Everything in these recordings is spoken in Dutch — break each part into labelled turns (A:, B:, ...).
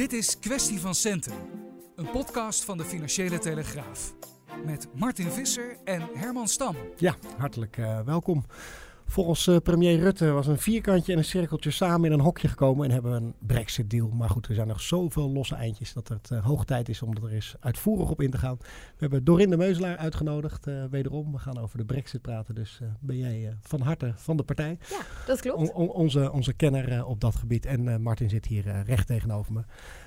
A: Dit is Kwestie van Centen, een podcast van de Financiële Telegraaf. Met Martin Visser en Herman Stam.
B: Ja, hartelijk uh, welkom. Volgens uh, premier Rutte was een vierkantje en een cirkeltje samen in een hokje gekomen en hebben we een Brexit-deal. Maar goed, er zijn nog zoveel losse eindjes dat het uh, hoog tijd is om er eens uitvoerig op in te gaan. We hebben Dorinde Meuselaar uitgenodigd, uh, wederom. We gaan over de Brexit praten, dus ben jij van harte van de partij.
C: Ja, dat klopt.
B: On, on, onze, onze kenner op dat gebied. En Martin zit hier recht tegenover me.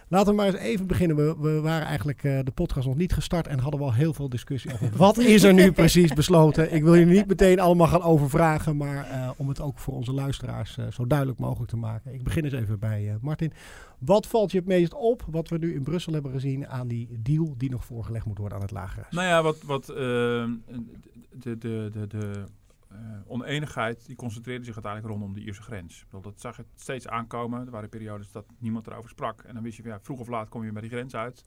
B: Laten we maar eens even beginnen. We, we waren eigenlijk uh, de podcast nog niet gestart en hadden wel heel veel discussie over wat is er nu precies besloten. Ik wil je niet meteen allemaal gaan overvragen, maar uh, om het ook voor onze luisteraars uh, zo duidelijk mogelijk te maken. Ik begin eens even bij Martin. Wat valt je het meest op wat we nu in Brussel hebben gezien aan die deal die nog voorgelegd moet worden aan het lagerhuis?
D: Nou ja, wat, wat de, de, de, de oneenigheid die concentreerde zich uiteindelijk rondom de Ierse grens. Dat zag je steeds aankomen. Er waren periodes dat niemand erover sprak. En dan wist je, ja, vroeg of laat kom je bij die grens uit.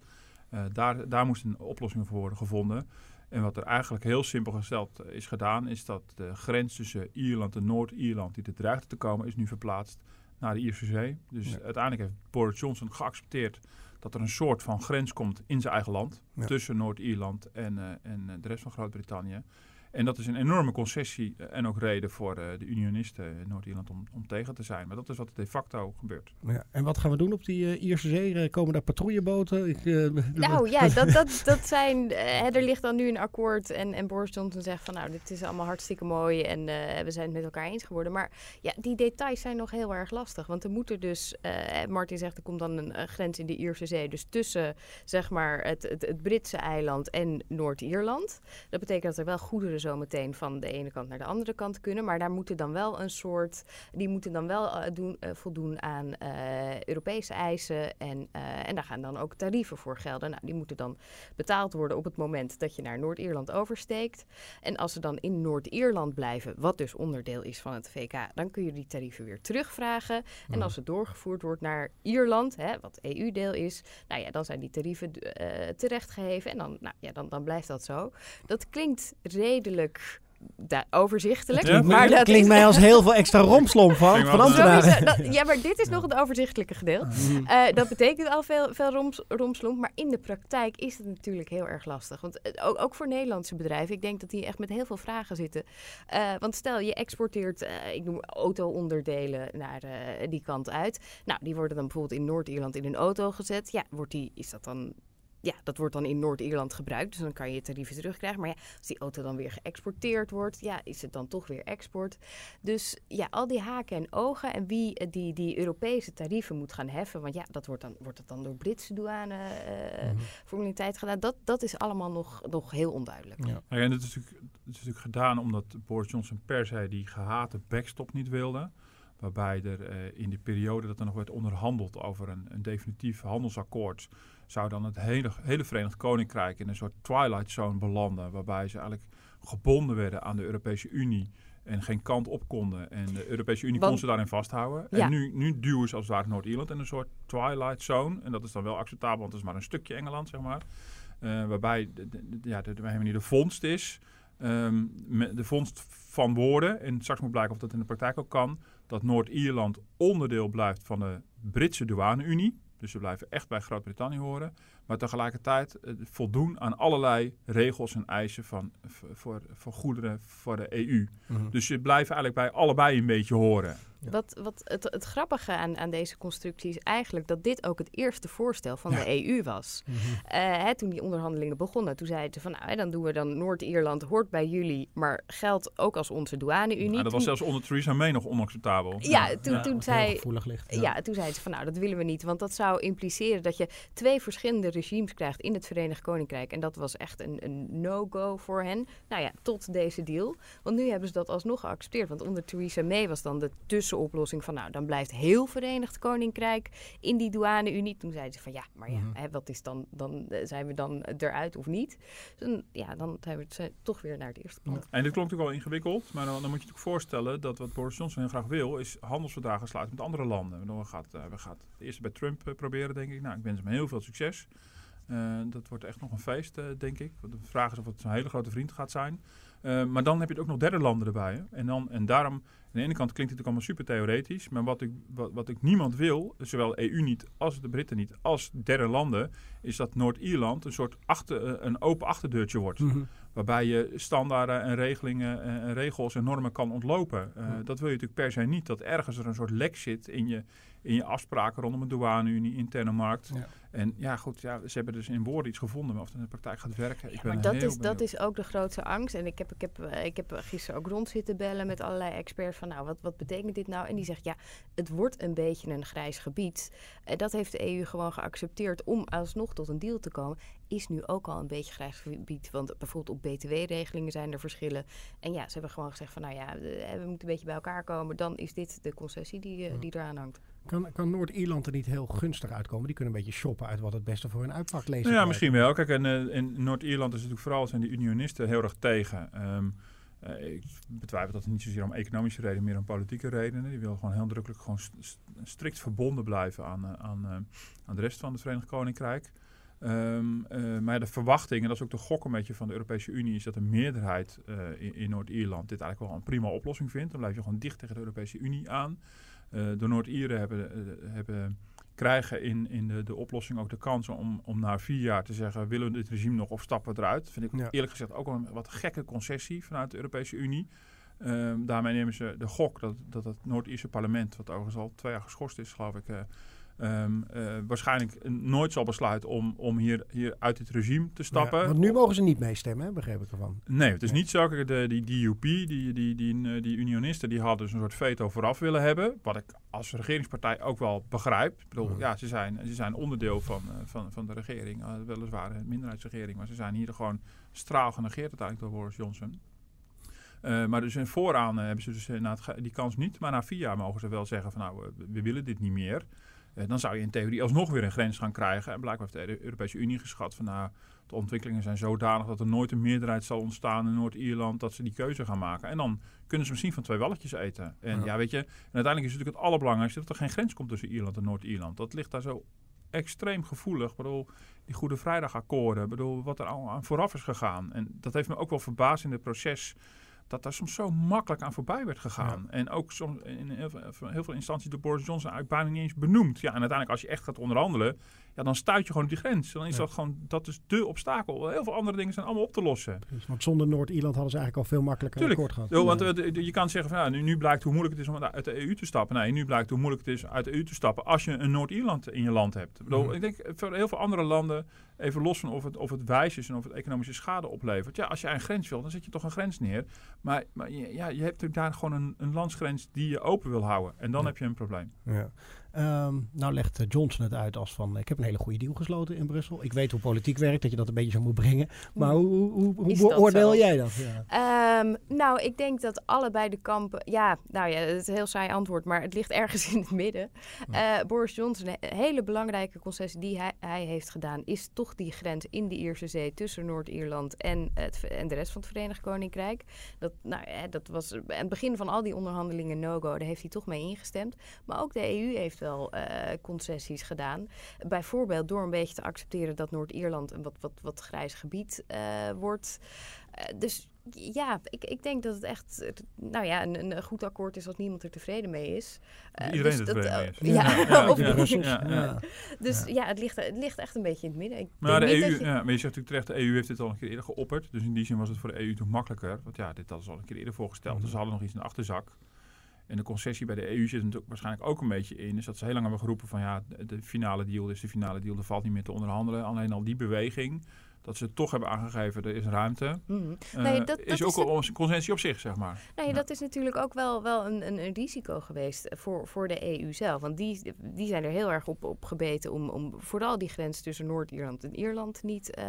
D: Uh, daar, daar moest een oplossing voor worden gevonden. En wat er eigenlijk heel simpel gesteld is gedaan, is dat de grens tussen Ierland en Noord-Ierland, die er dreigde te komen, is nu verplaatst naar de Ierse Zee. Dus ja. uiteindelijk heeft Boris Johnson geaccepteerd dat er een soort van grens komt in zijn eigen land. Ja. Tussen Noord-Ierland en, uh, en de rest van Groot-Brittannië. En dat is een enorme concessie en ook reden voor uh, de unionisten in Noord-Ierland om, om tegen te zijn. Maar dat is wat de facto gebeurt.
B: Ja, en wat gaan we doen op die uh, Ierse Zee? Komen daar patrouilleboten? Ik, uh,
C: nou ja, dat, dat, dat zijn, er ligt dan nu een akkoord en, en Boris Johnson zegt van nou, dit is allemaal hartstikke mooi en we zijn het met elkaar eens geworden. Maar ja, die details zijn nog heel erg lastig. Want er moet er dus, Martin zegt, er komt dan een grens in de Ierse Zee. Dus tussen zeg maar het, het, het Britse eiland en Noord-Ierland. Dat betekent dat er wel goederen zo meteen van de ene kant naar de andere kant kunnen. Maar daar moeten dan wel een soort. Die moeten dan wel uh, doen, uh, voldoen aan uh, Europese eisen. En, en daar gaan dan ook tarieven voor gelden. Nou, die moeten dan betaald worden op het moment dat je naar Noord-Ierland oversteekt. En als ze dan in Noord-Ierland blijven, wat dus onderdeel is van het VK, dan kun je die tarieven weer terugvragen. En als het doorgevoerd wordt naar Ierland, hè, wat EU-deel is, nou ja, dan zijn die tarieven terechtgeheven. En dan, nou, ja, dan, dan blijft dat zo. Dat klinkt redelijk overzichtelijk.
B: Ja, maar dat klinkt is... mij als heel veel extra romslomp van, van ambtenaren.
C: ja, maar dit is nog het overzichtelijke gedeelte. Uh, dat betekent al veel, veel roms, romslomp. Maar in de praktijk is het natuurlijk heel erg lastig. Want ook, ook voor Nederlandse bedrijven, ik denk dat die echt met heel veel vragen zitten. Uh, want stel, je exporteert, uh, ik noem auto-onderdelen naar die kant uit. Nou, die worden dan bijvoorbeeld in Noord-Ierland in een auto gezet. Ja, wordt die, is dat dan ja, dat wordt dan in Noord-Ierland gebruikt. Dus dan kan je je tarieven terugkrijgen. Maar ja, als die auto dan weer geëxporteerd wordt, ja, is het dan toch weer export. Dus ja, al die haken en ogen en wie die, die Europese tarieven moet gaan heffen. Want ja, dat wordt dan, wordt het dan door Britse douane uh, mm formaliteit gedaan. Dat, dat is allemaal nog, nog heel onduidelijk.
D: Ja. ja en dat is, natuurlijk, dat is natuurlijk gedaan omdat Boris Johnson per se die gehate backstop niet wilde. Waarbij er uh, in de periode dat er nog werd onderhandeld over een, een definitief handelsakkoord zou dan het hele, hele Verenigd Koninkrijk in een soort twilight zone belanden. Waarbij ze eigenlijk gebonden werden aan de Europese Unie en geen kant op konden. En de Europese Unie Want, kon ze daarin vasthouden. Ja. En nu, nu duwen ze als het ware Noord-Ierland in een soort twilight zone. En dat is dan wel acceptabel, want het is maar een stukje Engeland, zeg maar. Uh, waarbij de, de, de, ja, de, de, de vondst is. Um, de vondst van woorden, en straks moet blijken of dat in de praktijk ook kan, dat Noord-Ierland onderdeel blijft van de Britse douane-Unie. Dus ze blijven echt bij Groot-Brittannië horen. Maar tegelijkertijd eh, voldoen aan allerlei regels en eisen van, voor, voor goederen voor de EU. Mm-hmm. Dus ze blijven eigenlijk bij allebei een beetje horen.
C: Wat, wat het, het grappige aan, aan deze constructie is eigenlijk dat dit ook het eerste voorstel van de EU was. Mm -hmm. uh, hè, toen die onderhandelingen begonnen, toen zeiden ze van nou, hè, dan doen we dan Noord-Ierland hoort bij jullie, maar geldt ook als onze douane-unie.
D: Ja, dat was zelfs onder Theresa May nog onacceptabel.
C: Ja, ja toen, ja, toen zei,
B: ligt,
C: ja. toen zeiden ze van nou, dat willen we niet, want dat zou impliceren dat je twee verschillende regimes krijgt in het Verenigd Koninkrijk. En dat was echt een, een no-go voor hen. Nou ja, tot deze deal. Want nu hebben ze dat alsnog geaccepteerd, want onder Theresa May was dan de tussen Oplossing van nou, dan blijft heel Verenigd Koninkrijk in die douane-unie. Toen zeiden ze van ja, maar ja,
B: Mhm.
C: hè, wat is dan, dan eh, zijn we dan eruit of niet? Dus dan, ja, dan zijn we het, toch weer naar het eerste plan.
D: En dit klonk natuurlijk wel ingewikkeld, maar dan, dan moet je natuurlijk voorstellen dat wat Boris Johnson heel graag wil, is handelsverdragen sluiten met andere landen. Dan gaat, eh, we gaan het eerst bij Trump eh, proberen, denk ik. Nou, ik wens hem heel veel succes. Eh, dat wordt echt nog een feest, denk ik. Want De vraag is of het een hele grote vriend gaat zijn. Eh, maar dan heb je het ook nog derde landen erbij. Hè? En, dan, en daarom, aan de ene kant klinkt het ook allemaal super theoretisch. Maar wat ik, wat, wat ik niemand wil, zowel EU niet als de Britten niet, als derde landen, is dat Noord-Ierland een soort achter, eh, een open achterdeurtje wordt.
B: Mhm.
D: Waarbij je standaarden en regelingen en, regels en normen kan ontlopen. Eh. Dat wil je natuurlijk per se niet. Dat ergens er een soort lek zit in je, in je afspraken rondom een douane-unie, interne markt.
B: Ja.
D: En ja, goed, ja, ze hebben dus in woorden iets gevonden. Maar of het in de praktijk gaat werken, ik
C: Ja, maar dat is, dat is ook de grootste angst. En ik heb, ik, heb, eh, ik heb gisteren ook rond zitten bellen met allerlei experts van nou, wat, wat betekent dit nou? En die zegt ja, het wordt een beetje een grijs gebied. En dat heeft de EU gewoon geaccepteerd om alsnog tot een deal te komen. Is nu ook al een beetje grijs gebied. Want bijvoorbeeld op btw-regelingen zijn er verschillen. En ja, ze hebben gewoon gezegd van nou ja, eh, we moeten een beetje bij elkaar komen. Dan is dit de concessie die, eh, die eraan hangt.
B: Kan, kan Noord-Ierland er niet heel gunstig uitkomen? Die kunnen een beetje shoppen uit wat het beste voor hun uitpakt. Ik
D: Nou ja, misschien wel. Kijk, en, eh, in Noord-Ierland is natuurlijk vooral zijn die unionisten heel erg tegen. Ehm, eh, ik betwijfel dat het niet zozeer om economische redenen, meer om politieke redenen. Die willen gewoon heel drukkelijk gewoon st- st- strikt verbonden blijven aan, eh, aan, eh, aan de rest van het Verenigd Koninkrijk. Ehm, eh, maar de verwachting, en dat is ook de gok een beetje van de Europese Unie, is dat de meerderheid in, Noord-Ierland dit eigenlijk wel een prima oplossing vindt. Dan blijf je gewoon dicht tegen de Europese Unie aan. Eh, de Noord-Ieren hebben, hebben krijgen in, in de, de oplossing ook de kans om, om na vier jaar te zeggen: willen we dit regime nog of stappen we eruit? Vind ik
B: Ja.
D: eerlijk gezegd ook wel een wat gekke concessie vanuit de Europese Unie. Ehm, daarmee nemen ze de gok dat, dat het Noord-Ierse parlement, wat overigens al twee jaar geschorst is, geloof ik, eh, ehm, eh, waarschijnlijk nooit zal besluiten om, om hier, hier uit dit regime te stappen.
B: Ja, want nu mogen ze niet meestemmen, hè, begreep ik ervan.
D: Nee, het is
B: Nee.
D: niet zo. De, die DUP, die, die, die, die, eh, die unionisten, die hadden dus een soort veto vooraf willen hebben. Wat ik als regeringspartij ook wel begrijp. Ik bedoel, ja, ze zijn, ze zijn onderdeel van, eh, van, van de regering. weliswaar een minderheidsregering, maar ze zijn hier gewoon straal genegeerd uiteindelijk door Boris Johnson. Maar dus in vooraan hebben ze dus ge- die kans niet. Maar na vier jaar mogen ze wel zeggen van nou, we willen dit niet meer. Eh, dan zou je in theorie alsnog weer een grens gaan krijgen. En blijkbaar heeft de Europese Unie geschat van nou, de ontwikkelingen zijn zodanig dat er nooit een meerderheid zal ontstaan in Noord-Ierland dat ze die keuze gaan maken. En dan kunnen ze misschien van twee walletjes eten. En
B: Ja.
D: ja, weet je, en uiteindelijk is het natuurlijk het allerbelangrijkste dat er geen grens komt tussen Ierland en Noord-Ierland. Dat ligt daar zo extreem gevoelig. Ik bedoel, die Goede Vrijdagakkoorden, bedoel, wat er al aan vooraf is gegaan. En dat heeft me ook wel verbaasd in het proces dat daar soms zo makkelijk aan voorbij werd gegaan. En ook soms in heel veel, heel veel instanties door Boris Johnson eigenlijk bijna niet eens benoemd. Ja, en uiteindelijk als je echt gaat onderhandelen, ja, dan stuit je gewoon op die grens. Dan is
B: Ja.
D: dat gewoon, dat is de obstakel. Heel veel andere dingen zijn allemaal op te lossen.
B: Precies, Want zonder Noord-Ierland hadden ze eigenlijk al veel makkelijker een
D: Tuurlijk.
B: akkoord gehad.
D: Jo, want eh, je kan zeggen van ja, nu, nu blijkt hoe moeilijk het is om uit de EU te stappen. Nee, nu blijkt hoe moeilijk het is uit de EU te stappen als je een Noord-Ierland in je land hebt. Ik, bedoel,
B: Mhm.
D: ik denk eh, voor heel veel andere landen, even los van of het, of het wijs is en of het economische schade oplevert. Ja, als jij een grens wil, dan zet je toch een grens neer. Maar, maar je- ja, je hebt natuurlijk daar gewoon een, een landsgrens die je open wil houden. En dan
B: Ja.
D: heb je een probleem.
B: Ja. Ehm, nou legt eh, Johnson het uit als van, ik heb een hele goede deal gesloten in Brussel. Ik weet hoe politiek werkt, dat je dat een beetje zo moet brengen. Maar hoe, hoe, hoe, beoordeel jij dat? Ja.
C: Ehm, nou, ik denk dat allebei de kampen. Ja, nou ja, het is een heel saai antwoord, maar het ligt ergens in het midden. Eh, Boris Johnson, een hele belangrijke concessie die hij, hij heeft gedaan, is toch die grens in de Ierse Zee tussen Noord-Ierland en, het, en de rest van het Verenigd Koninkrijk. Dat, nou, dat was aan het begin van al die onderhandelingen no-go, daar heeft hij toch mee ingestemd. Maar ook de EU heeft wel eh, concessies gedaan. Bijvoorbeeld door een beetje te accepteren dat Noord-Ierland een wat, wat, wat grijs gebied eh, wordt. Eh, dus ja, ik, ik denk dat het echt nou ja, een, een goed akkoord is als niemand er tevreden mee is.
D: Iedereen
C: dus
D: er
C: dat,
D: tevreden mee is.
C: Ja. Dus
B: Ja.
C: het, ligt, het ligt echt een beetje in het midden. Ik
D: Maar de
C: denk niet
D: EU,
C: dat je-
D: ja, maar je zegt natuurlijk terecht, de EU heeft dit al een keer eerder geopperd. Dus in die zin was het voor de EU toch makkelijker. Want ja, dit hadden ze al een keer eerder voorgesteld. Dus ze hadden nog iets in de achterzak. En de concessie bij de EU zit natuurlijk waarschijnlijk ook een beetje in. Is dat ze heel lang hebben geroepen van ja, de, de finale deal is de finale deal. Er valt niet meer te onderhandelen. Alleen al die beweging, dat ze toch hebben aangegeven, er is ruimte. Eh,
C: Nee, dat-
D: is
C: dat
D: ook een ons- consensie op zich, zeg maar.
C: Nee,
D: Ja.
C: dat is natuurlijk ook wel, wel een, een, een risico geweest voor, voor de EU zelf. Want die, die zijn er heel erg op, op gebeten om, om vooral die grens tussen Noord-Ierland en Ierland niet, eh,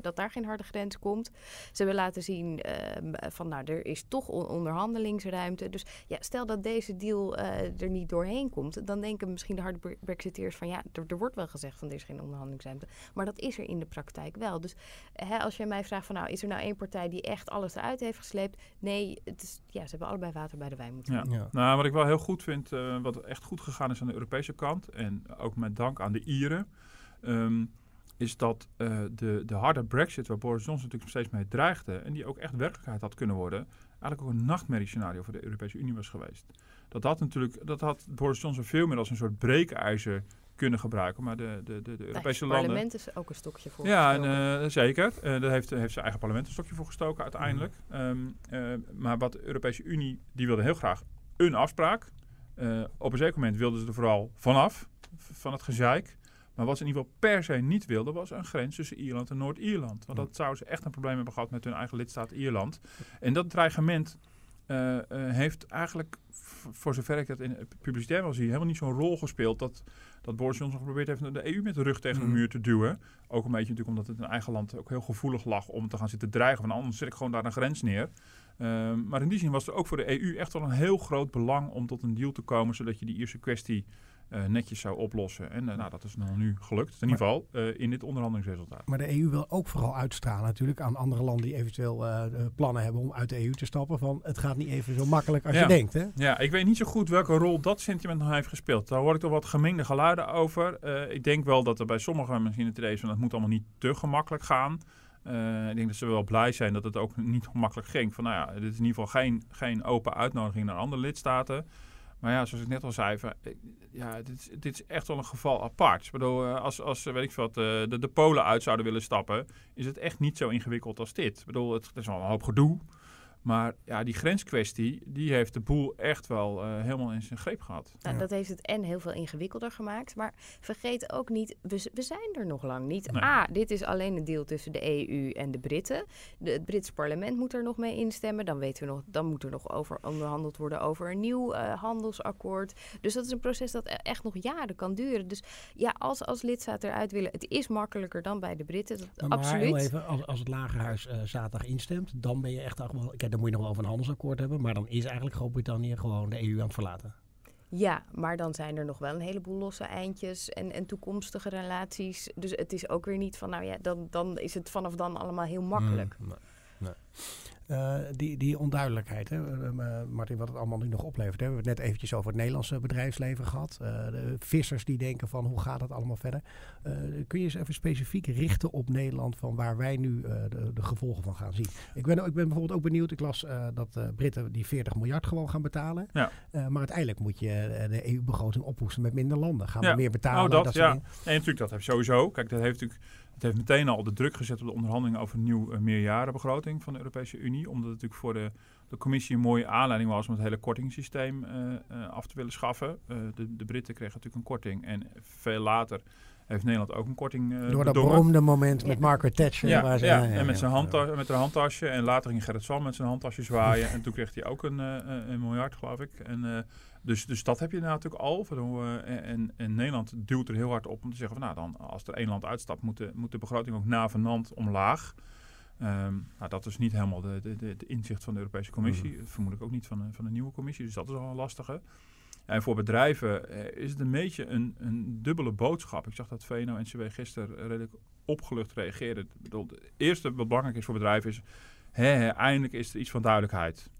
C: dat daar geen harde grens komt. Ze hebben laten zien van nou, er is toch on- onderhandelingsruimte. Dus ja, stel dat deze deal eh, er niet doorheen komt, dan denken misschien de harde bre- brexiteers van ja, er, er wordt wel gezegd van er is geen onderhandelingsruimte. Maar dat is er in de praktijk wel. Dus hè, als je mij vraagt van nou, is er nou één partij die echt alles eruit heeft gesleept? Nee, het is, ja, ze hebben allebei water bij de wijn moeten
D: Ja.
C: doen.
B: Ja.
D: Nou, wat ik wel heel goed vind, eh, wat echt goed gegaan is aan de Europese kant, en ook met dank aan de Ieren, ehm, is dat eh, de, de harde brexit, waar Boris Johnson natuurlijk steeds mee dreigde, en die ook echt werkelijkheid had kunnen worden, eigenlijk ook een nachtmerriescenario voor de Europese Unie was geweest. Dat had natuurlijk, dat had Boris Johnson veel meer als een soort breekijzer kunnen gebruiken, maar de, de, de, de
C: Nou,
D: Europese
C: het
D: landen...
C: parlement is ook een stokje voor.
D: Ja, en, eh, zeker. Eh daar heeft, heeft zijn eigen parlement een stokje voor gestoken uiteindelijk.
B: Mhm.
D: Ehm, eh, maar wat de Europese Unie, die wilde heel graag een afspraak. Eh, op een zeker moment wilden ze er vooral vanaf, van het gezeik. Maar wat ze in ieder geval per se niet wilden, was een grens tussen Ierland en Noord-Ierland. Want dat zouden ze echt een probleem hebben gehad met hun eigen lidstaat Ierland. En dat dreigement eh, eh, heeft eigenlijk, voor zover ik dat in het publicitair wel zie, helemaal niet zo'n rol gespeeld. Dat, dat Boris Johnson geprobeerd heeft de EU met de rug tegen de
B: Mhm.
D: muur te duwen. Ook een beetje natuurlijk omdat het in eigen land ook heel gevoelig lag om te gaan zitten dreigen. Van anders zet ik gewoon daar een grens neer. Ehm, maar in die zin was er ook voor de EU echt wel een heel groot belang om tot een deal te komen. Zodat je die Ierse kwestie eh, netjes zou oplossen. En eh, nou, dat is nou nu gelukt. In ieder geval eh, in dit onderhandelingsresultaat.
B: Maar de EU wil ook vooral uitstralen natuurlijk aan andere landen die eventueel plannen hebben om uit de EU te stappen. Van het gaat niet even zo makkelijk als
D: Ja.
B: je denkt. Hè?
D: Ja, ik weet niet zo goed welke rol dat sentiment nog heeft gespeeld. Daar hoor ik toch wat gemengde geluiden over. Ik denk wel dat er bij sommigen misschien het idee is van het moet allemaal niet te gemakkelijk gaan. Ik denk dat ze wel blij zijn dat het ook niet gemakkelijk ging. Van nou ja, dit is in ieder geval geen, geen open uitnodiging naar andere lidstaten. Maar ja, zoals ik net al zei, van, eh, ja, dit, dit is echt wel een geval apart. Ik bedoel, eh, als, als eh, weet ik wat, de, de Polen uit zouden willen stappen, is het echt niet zo ingewikkeld als dit. Ik bedoel, het is wel een hoop gedoe. Maar ja, die grenskwestie, die heeft de boel echt wel eh, helemaal in zijn greep gehad.
C: Nou,
B: Ja.
C: Dat heeft het en heel veel ingewikkelder gemaakt. Maar vergeet ook niet, we, zijn er nog lang niet.
D: Nee.
C: A, dit is alleen een deal tussen de EU en de Britten. De, het Britse parlement moet er nog mee instemmen. Dan, weten we nog, dan moet er nog over onderhandeld worden over een nieuw eh, handelsakkoord. Dus dat is een proces dat e- echt nog jaren kan duren. Dus ja, als, als lidstaat eruit willen, het is makkelijker dan bij de Britten. Dat,
B: Maar, maar
C: absoluut.
B: heel even, als, als het Lagerhuis eh, zaterdag instemt, dan ben je echt ook wel. Kijk, dan moet je nog wel over een handelsakkoord hebben. Maar dan is eigenlijk Groot-Brittannië gewoon de EU aan het verlaten.
C: Ja, maar dan zijn er nog wel een heleboel losse eindjes en, en toekomstige relaties. Dus het is ook weer niet van, nou ja, dan, dan is het vanaf dan allemaal heel makkelijk.
B: Mm, nee, nee. Eh, die, die onduidelijkheid, hè, eh, Martin, wat het allemaal nu nog oplevert. Hè. We hebben het net eventjes over het Nederlandse bedrijfsleven gehad. Eh, de vissers die denken van hoe gaat het allemaal verder. Eh, kun je eens even specifiek richten op Nederland van waar wij nu eh, de, de gevolgen van gaan zien? Ik ben, ik ben bijvoorbeeld ook benieuwd. Ik las eh, dat de Britten die 40 miljard gewoon gaan betalen.
D: Ja.
B: Eh, maar uiteindelijk moet je eh, de EU-begroting ophoesten met minder landen. Gaan
D: Ja.
B: we meer betalen?
D: Oh, dat,
B: soort
D: ja. Nee, natuurlijk, dat heb je sowieso. Kijk, dat heeft natuurlijk, het heeft meteen al de druk gezet op de onderhandelingen over een nieuw eh, meerjarenbegroting van de Europese Unie. Omdat het natuurlijk voor de, de commissie een mooie aanleiding was om het hele kortingssysteem eh, eh, af te willen schaffen. De, de Britten kregen natuurlijk een korting en veel later heeft Nederland ook een korting eh
B: Door dat
D: bedongen.
B: beroemde moment met. Margaret Thatcher.
D: Ja,
B: waar ze-
D: ja,
B: ja, ja,
D: en met
B: ja.
D: zijn, handta- met haar handtasje. En later ging Gerrit Swan met zijn handtasje zwaaien. en toen kreeg hij ook een, eh, eh, een miljard, geloof ik. En, eh, dus, dus dat heb je natuurlijk al. Waardoor, en, en Nederland duwt er heel hard op om te zeggen van... nou, dan, als er één land uitstapt, moet de, moet de begroting ook navenant omlaag. Ehm, nou, dat is niet helemaal de, de, de, de inzicht van de Europese Commissie. Vermoedelijk ook niet van, van de nieuwe commissie. Dus dat is al een lastige. En voor bedrijven eh, is het een beetje een, een dubbele boodschap. Ik zag dat VNO-NCW gisteren redelijk opgelucht reageerde. Ik bedoel, Het eerste wat belangrijk is voor bedrijven is... Eindelijk is er iets van duidelijkheid.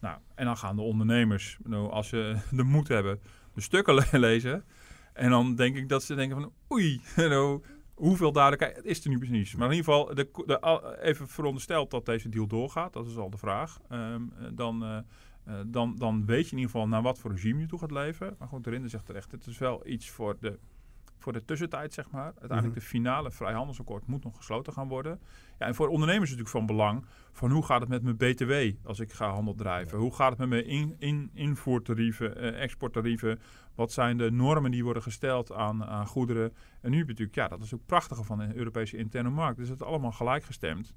D: Nou, en dan gaan de ondernemers, nou, als ze de moed hebben, de stukken le- lezen. En dan denk ik dat ze denken van... Oei, hoeveel duidelijkheid is er nu precies? Maar in ieder geval, de, even verondersteld dat deze deal doorgaat. Dat is al de vraag. Ehm, eh, dan... eh, eh, dan, dan weet je in ieder geval naar wat voor regime je toe gaat leven. Maar goed, de Rinde zegt terecht, het is wel iets voor de, voor de tussentijd, zeg maar. Uiteindelijk
B: Mhm.
D: de finale vrijhandelsakkoord moet nog gesloten gaan worden. Ja, en voor ondernemers is het natuurlijk van belang van hoe gaat het met mijn BTW als ik ga handel drijven? Hoe gaat het met mijn in, in, invoertarieven, eh, exporttarieven? Wat zijn de normen die worden gesteld aan, aan goederen? En nu heb je natuurlijk, ja, dat is ook prachtige van de Europese interne markt. Dus het is allemaal gelijkgestemd.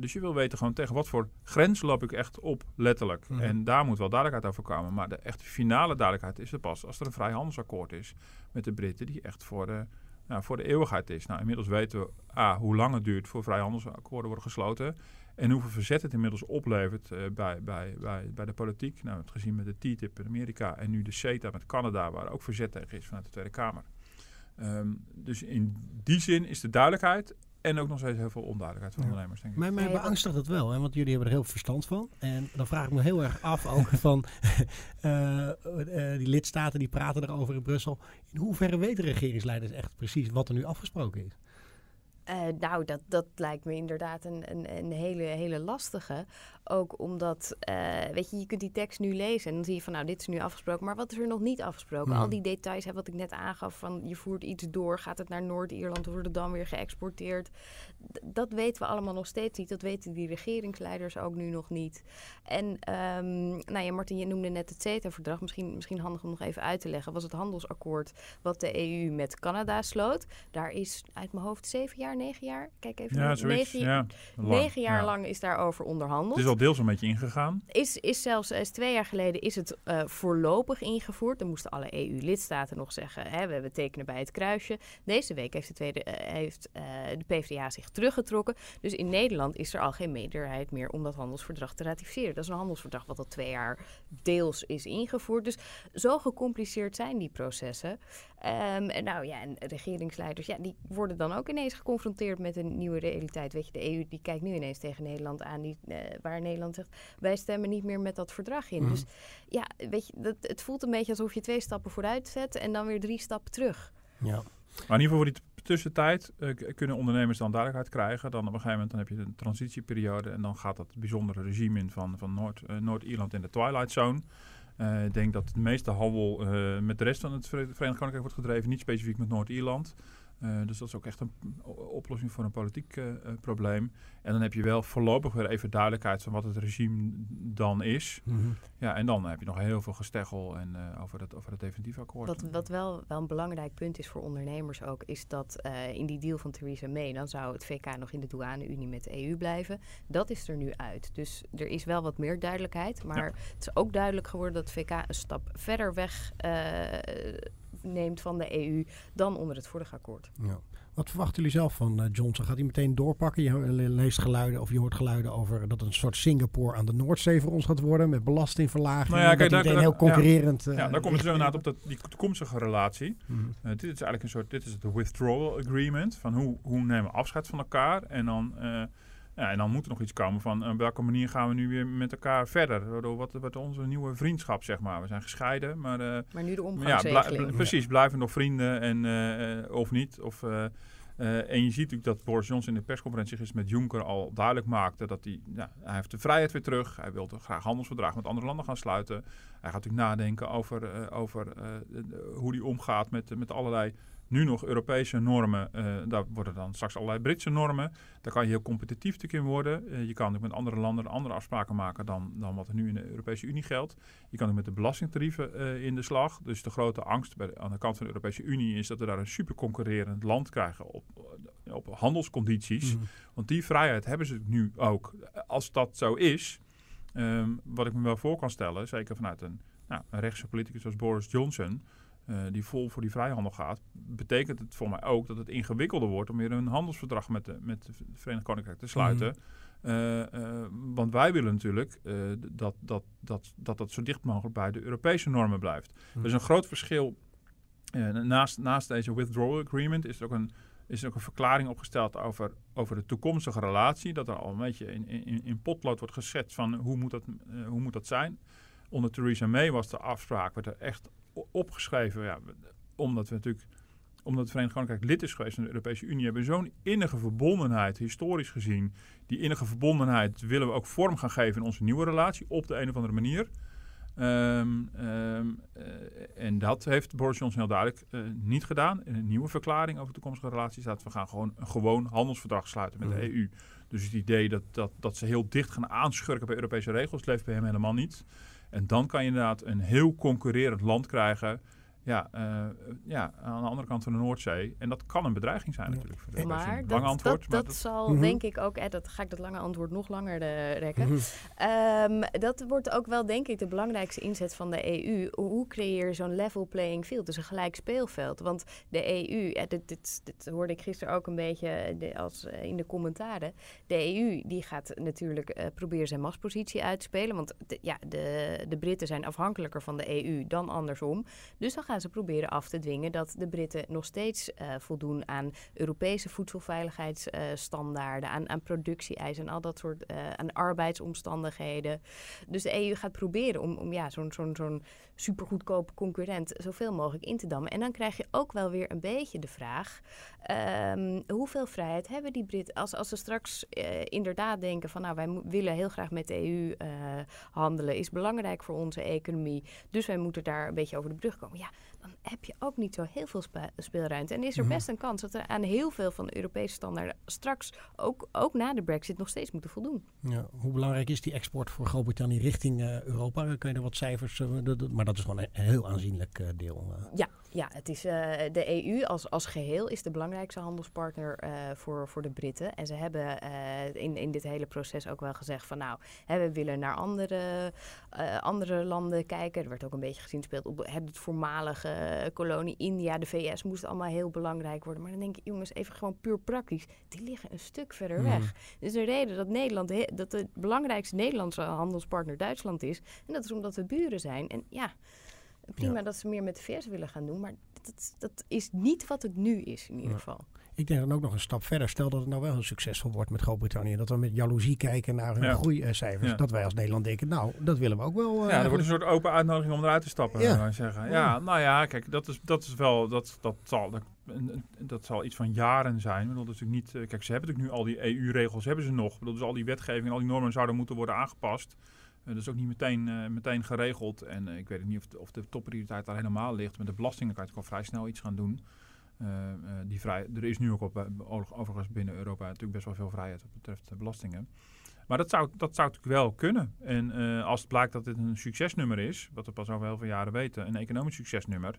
D: Dus je wil weten gewoon tegen wat voor grens loop ik echt op, letterlijk.
B: Mhm.
D: En daar moet wel duidelijkheid over komen. Maar de echt finale duidelijkheid is er pas als er een vrijhandelsakkoord is met de Britten, die echt voor de, nou, voor de eeuwigheid is. Nou, inmiddels weten we A, hoe lang het duurt voor vrijhandelsakkoorden worden gesloten. En hoeveel verzet het inmiddels oplevert eh, bij, bij, bij, bij de politiek. Nou, het gezien met de TTIP in Amerika en nu de CETA met Canada, waar ook verzet tegen is vanuit de Tweede Kamer. Ehm, dus in die zin is de duidelijkheid en ook nog steeds heel veel onduidelijkheid van
B: Ja.
D: ondernemers, denk ik.
B: Mij, mij beangstigt het wel, hè, want jullie hebben er heel veel verstand van. En dan vraag ik me heel erg af ook van eh, eh, die lidstaten die praten erover in Brussel. In hoeverre weten regeringsleiders echt precies wat er nu afgesproken is?
C: Eh, nou, dat, dat lijkt me inderdaad een, een, een hele, hele lastige. Ook omdat, eh, weet je, je kunt die tekst nu lezen en dan zie je van, nou, dit is nu afgesproken. Maar wat is er nog niet afgesproken? Al die details, hè, wat ik net aangaf, van je voert iets door, gaat het naar Noord-Ierland, wordt het dan weer geëxporteerd? D- dat weten we allemaal nog steeds niet. Dat weten die regeringsleiders ook nu nog niet. En, ehm, nou ja, Martin, je noemde net het CETA-verdrag. Misschien, misschien handig om nog even uit te leggen. Was het handelsakkoord wat de EU met Canada sloot. Daar is uit mijn hoofd zeven jaar, negen jaar. Kijk even.
D: Ja,
C: naar-
D: zoiets.
C: negen,
D: Ja, lang.
C: negen jaar
D: Ja.
C: lang is daarover onderhandeld.
D: Het is al deels een beetje ingegaan.
C: Is, is zelfs is twee jaar geleden is het eh, voorlopig ingevoerd. Dan moesten alle EU-lidstaten nog zeggen, hè, we hebben tekenen bij het kruisje. Deze week heeft, de, tweede, eh, heeft eh, de PvdA zich teruggetrokken. Dus in Nederland is er al geen meerderheid meer om dat handelsverdrag te ratificeren. Dat is een handelsverdrag wat al twee jaar deels is ingevoerd. Dus zo gecompliceerd zijn die processen. Ehm, en nou ja, en regeringsleiders, ja, die worden dan ook ineens geconfronteerd met een nieuwe realiteit. Weet je, de EU die kijkt nu ineens tegen Nederland aan, die, eh, waar Nederland zegt, wij stemmen niet meer met dat verdrag in.
B: Mhm.
C: Dus ja, weet je, dat, het voelt een beetje alsof je twee stappen vooruit zet en dan weer drie stappen terug.
B: Ja.
D: Maar in ieder geval voor die tussentijd eh, kunnen ondernemers dan duidelijkheid krijgen. Dan op een gegeven moment dan heb je een transitieperiode en dan gaat dat bijzondere regime in van, van Noord, eh, Noord-Ierland in de Twilight Zone. Eh, ik denk dat de meeste handel eh, met de rest van het Vere- Verenigd Koninkrijk wordt gedreven, niet specifiek met Noord-Ierland. Eh, dus dat is ook echt een oplossing voor een politiek eh, eh, probleem. En dan heb je wel voorlopig weer even duidelijkheid van wat het regime dan is.
B: Mhm.
D: Ja, en dan heb je nog heel veel gesteggel en, eh, over, het, over het definitief akkoord.
C: Wat, wat wel, wel een belangrijk punt is voor ondernemers ook, is dat eh, in die deal van Theresa May, dan zou het VK nog in de douane-unie met de EU blijven. Dat is er nu uit. Dus er is wel wat meer duidelijkheid. Maar het is ook duidelijk geworden dat het VK een stap verder weg eh, neemt van de EU dan onder het vorige akkoord.
B: Ja. Wat verwachten jullie zelf van eh, Johnson? Gaat hij meteen doorpakken? Je leest geluiden of je hoort geluiden over dat het een soort Singapore aan de Noordzee voor ons gaat worden met belastingverlaging.
D: Nou ja,
B: dat
D: kijk, daar- daar-
B: heel concurrerend. eh,
D: ja, daar komt het inderdaad op dat, die toekomstige relatie.
B: Mhm.
D: Eh, dit is eigenlijk een soort, dit is het withdrawal agreement. Van hoe, hoe nemen we afscheid van elkaar? En dan, eh, ja, en dan moet er nog iets komen van op welke manier gaan we nu weer met elkaar verder? Waardoor wat, onze nieuwe vriendschap, zeg maar. We zijn gescheiden, maar eh,
C: Maar nu de
D: maar ja, precies, blijven nog vrienden en, eh, of niet. Of, eh, en je ziet natuurlijk dat Boris Johnson in de persconferentie gisteren met Juncker al duidelijk maakte dat hij, ja, hij heeft de vrijheid weer terug. Hij wil graag handelsverdragen met andere landen gaan sluiten. Hij gaat natuurlijk nadenken over, over hoe hij omgaat met, met allerlei nu nog Europese normen. Eh, daar worden dan straks allerlei Britse normen. Daar kan je heel competitief natuurlijk in worden. Eh, je kan ook met andere landen andere afspraken maken dan, dan wat er nu in de Europese Unie geldt. Je kan ook met de belastingtarieven eh, in de slag. Dus de grote angst bij de- aan de kant van de Europese Unie is dat we daar een super concurrerend land krijgen op, op handelscondities.
B: Mhm.
D: Want die vrijheid hebben ze nu ook. Als dat zo is, ehm, wat ik me wel voor kan stellen, zeker vanuit een, nou, een rechtse politicus zoals Boris Johnson, eh, die vol voor die vrijhandel gaat, betekent het voor mij ook dat het ingewikkelder wordt om weer een handelsverdrag met, de, met het Verenigd Koninkrijk te sluiten. Eh, eh, want wij willen natuurlijk eh, dat, dat, dat, dat dat zo dicht mogelijk bij de Europese normen blijft.
B: Mhm.
D: Er is een groot verschil. naast, naast deze withdrawal agreement is er ook een, is er ook een verklaring opgesteld over, over de toekomstige relatie. Dat er al een beetje in, in, in potlood wordt gezet van hoe moet dat, hoe moet dat zijn. Onder Theresa May was de afspraak, werd er echt opgeschreven. Ja, omdat we natuurlijk omdat het Verenigd Koninkrijk lid is geweest van de Europese Unie, hebben we zo'n innige verbondenheid, historisch gezien. Die innige verbondenheid willen we ook vorm gaan geven in onze nieuwe relatie, op de een of andere manier. Ehm, ehm, eh, en dat heeft Boris Johnson heel duidelijk niet gedaan. In een nieuwe verklaring over toekomstige relaties staat we gaan gewoon een gewoon handelsverdrag sluiten met de
B: Mhm.
D: EU. Dus het idee dat, dat, dat ze heel dicht gaan aanschurken bij Europese regels leeft bij hem helemaal niet. En dan kan je inderdaad een heel concurrerend land krijgen. Ja, eh, ja, aan de andere kant van de Noordzee. En dat kan een bedreiging zijn
B: Ja.
D: natuurlijk. Voor de Europese
C: Maar dat,
D: Lang antwoord.
C: dat,
D: maar
C: dat zal
B: Mhm.
C: denk ik ook, eh, dat ga ik dat lange antwoord nog langer eh, rekken.
B: Mhm.
C: Ehm, dat wordt ook wel, denk ik, de belangrijkste inzet van de EU. Hoe creëer je zo'n level playing field, dus een gelijk speelveld? Want de EU, ja, dit, dit, dit hoorde ik gisteren ook een beetje eh, de- als, eh, in de commentaren. De EU die gaat natuurlijk eh, proberen zijn machtspositie uit te spelen. Want de, ja, de, de Britten zijn afhankelijker van de EU dan andersom. Dus dan ze proberen af te dwingen dat de Britten nog steeds eh, voldoen aan Europese voedselveiligheidsstandaarden, aan, aan productie-eisen en al dat soort eh, aan arbeidsomstandigheden. Dus de EU gaat proberen om, om ja, zo'n zo'n zo'n supergoedkope concurrent zoveel mogelijk in te dammen. En dan krijg je ook wel weer een beetje de vraag: ehm, hoeveel vrijheid hebben die Britten als, als ze straks eh, inderdaad denken van nou wij willen heel graag met de EU handelen, is belangrijk voor onze economie. Dus wij moeten daar een beetje over de brug komen. Ja, dan heb je ook niet zo heel veel speelruimte. En is er
B: Mhm.
C: best een kans dat er aan heel veel van de Europese standaarden straks ook, ook na de Brexit nog steeds moeten voldoen.
B: Ja, hoe belangrijk is die export voor Groot-Brittannië richting eh, Europa? Kun je er wat cijfers... eh, maar dat is gewoon een heel aanzienlijk eh, deel.
C: Ja, ja het is, eh, de EU als, als geheel is de belangrijkste handelspartner eh, voor, voor de Britten. En ze hebben eh, in, in dit hele proces ook wel gezegd van nou, hè, we willen naar andere, andere landen kijken. Er werd ook een beetje gezien speelt op het, voormalige kolonie India, de VS moest allemaal heel belangrijk worden. Maar dan denk je, jongens, even gewoon puur praktisch. Die liggen een stuk verder
B: Mhm.
C: weg. Dus de reden dat Nederland, he- dat de belangrijkste Nederlandse handelspartner Duitsland is. En dat is omdat we buren zijn. En ja, prima
B: Ja.
C: dat ze meer met de VS willen gaan doen. Maar dat, dat is niet wat het nu is, in ieder
B: Ja.
C: geval.
B: Ik denk dan ook nog een stap verder. Stel dat het nou wel heel succesvol wordt met Groot-Brittannië. Dat we met jaloezie kijken naar hun
D: Ja.
B: groeicijfers.
D: Ja.
B: Dat wij als Nederland denken, nou, dat willen we ook wel. eh,
D: Ja, er wordt een soort open uitnodiging om eruit te stappen,
B: Ja.
D: zeggen. Ja, nou ja, kijk, dat is, dat is wel, dat, dat, zal, dat, dat zal iets van jaren zijn. Ik bedoel, dat is natuurlijk niet, eh, kijk, ze hebben natuurlijk nu al die EU-regels, hebben ze nog. Ik bedoel, dus al die wetgeving en al die normen zouden moeten worden aangepast. Eh, dat is ook niet meteen, eh, meteen geregeld. En eh, ik weet niet of de, of de topprioriteit daar helemaal ligt. Met de belastingen kan je al vrij snel iets gaan doen. Die vrij, er is nu ook op, overigens binnen Europa natuurlijk best wel veel vrijheid wat betreft de belastingen. Maar dat zou, dat zou natuurlijk wel kunnen. En als het blijkt dat dit een succesnummer is, wat we pas over heel veel jaren weten, een economisch succesnummer,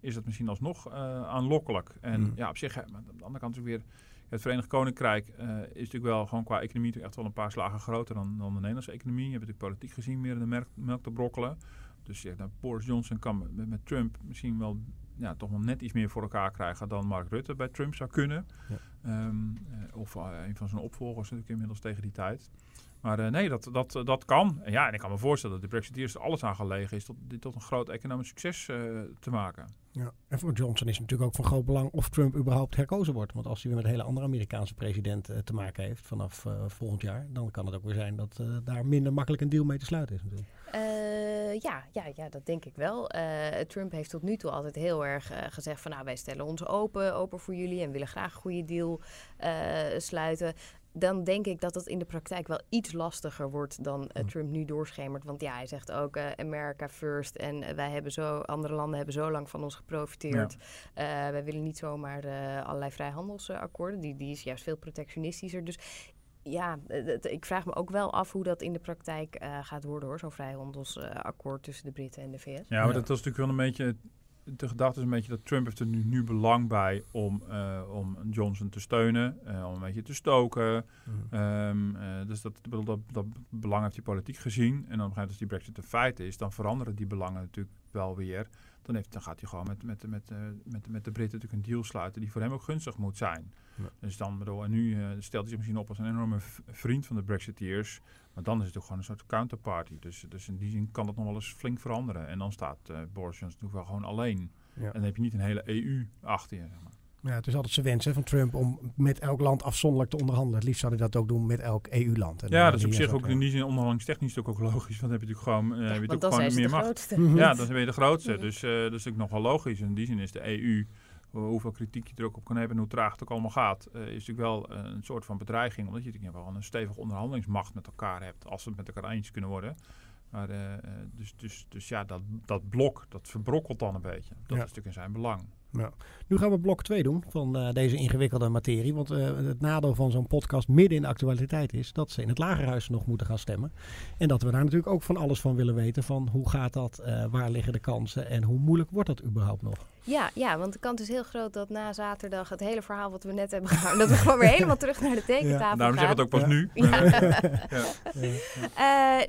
D: is dat misschien alsnog aanlokkelijk. En
B: Mm.
D: ja, op zich, maar aan de andere kant natuurlijk weer, het Verenigd Koninkrijk eh, is natuurlijk wel gewoon qua economie echt wel een paar slagen groter dan, dan de Nederlandse economie. Je hebt natuurlijk politiek gezien meer in de melk, melk te brokkelen. Dus ja, nou, Boris Johnson kan met, met Trump misschien wel ja, toch wel net iets meer voor elkaar krijgen dan Mark Rutte bij Trump zou kunnen.
B: Ja.
D: Ehm, eh, of eh, een van zijn opvolgers natuurlijk inmiddels tegen die tijd. Maar eh, nee, dat, dat, dat kan. En ja, en ik kan me voorstellen dat de Brexiteers er alles aan gelegen is tot, dit tot een groot economisch succes eh, te maken.
B: Ja. En voor Johnson is het natuurlijk ook van groot belang of Trump überhaupt herkozen wordt. Want als hij weer met een hele andere Amerikaanse president eh, te maken heeft vanaf eh, volgend jaar, dan kan het ook weer zijn dat eh, daar minder makkelijk een deal mee te sluiten is natuurlijk.
C: Eh, ja, ja, ja, dat denk ik wel. Eh, Trump heeft tot nu toe altijd heel erg eh, gezegd van nou, wij stellen ons open, open voor jullie en willen graag een goede deal eh, sluiten. Dan denk ik dat het in de praktijk wel iets lastiger wordt dan eh,
B: Hm.
C: Trump nu doorschemert. Want ja, hij zegt ook eh, America first. En eh, wij hebben zo, andere landen hebben zo lang van ons geprofiteerd. Eh, wij willen niet zomaar eh, allerlei vrijhandelsakkoorden. Die, die is juist veel protectionistischer. Dus ja, ik vraag me ook wel af hoe dat in de praktijk eh, gaat worden hoor. Zo'n vrijhandelsakkoord tussen de Britten en de VS.
D: Ja, maar
B: Ja.
D: dat was natuurlijk wel een beetje. De gedachte is een beetje dat Trump heeft er nu, nu belang bij om, eh, om Johnson te steunen, eh, om een beetje te stoken. Ehm, eh, dus dat, bedoel, dat, dat belang heeft hij politiek gezien. En dan op een gegeven moment als die brexit een feit is, dan veranderen die belangen natuurlijk wel weer. Dan, heeft, dan gaat hij gewoon met, met, met, eh, met, met de Britten natuurlijk een deal sluiten die voor hem ook gunstig moet zijn.
B: Ja.
D: Dus dan, bedoel, en nu eh, stelt hij zich misschien op als een enorme vriend van de Brexiteers. Maar dan is het ook gewoon een soort counterparty. Dus, dus in die zin kan dat nog wel eens flink veranderen. En dan staat eh, Boris Johnson natuurlijk wel gewoon alleen.
B: Ja.
D: En dan heb je niet een hele EU achter je. Zeg maar.
B: Ja, het is altijd zijn wens hè, van Trump om met elk land afzonderlijk te onderhandelen. Het liefst zou hij dat ook doen met elk EU-land. En
D: Ja,
B: dan
D: dat is op zich ook in die zin onderhandelingstechnisch ook, ook logisch. Want dan heb je natuurlijk gewoon, eh, heb je
C: want
D: natuurlijk
C: dan zijn
D: gewoon
C: ze
D: meer
C: de
D: macht.
C: grootste.
D: Ja, dan ben je de grootste. Dus eh, dat is natuurlijk nog wel logisch. In die zin is de EU, hoe- hoeveel kritiek je er ook op kan hebben en hoe traag het ook allemaal gaat, eh, is natuurlijk wel eh, een soort van bedreiging. Omdat je natuurlijk wel een stevige onderhandelingsmacht met elkaar hebt, als ze het met elkaar eens kunnen worden. Maar, eh, eh, dus, dus, dus ja, dat, dat blok, dat verbrokkelt dan een beetje. Dat is natuurlijk in zijn belang.
B: Nou, nu gaan we blok 2 doen van uh, deze ingewikkelde materie. Want uh, het nadeel van zo'n podcast midden in de actualiteit is dat ze in het lagerhuis nog moeten gaan stemmen. En dat we daar natuurlijk ook van alles van willen weten. Van hoe gaat dat, uh, waar liggen de kansen en hoe moeilijk wordt dat überhaupt nog?
C: Ja, ja, want de kant is heel groot dat na zaterdag het hele verhaal wat we net hebben gehouden, dat we gewoon weer helemaal terug naar de tekentafel
D: ja. Daarom
C: gaan.
D: zeg het ook pas
C: ja.
D: nu.
C: Ja.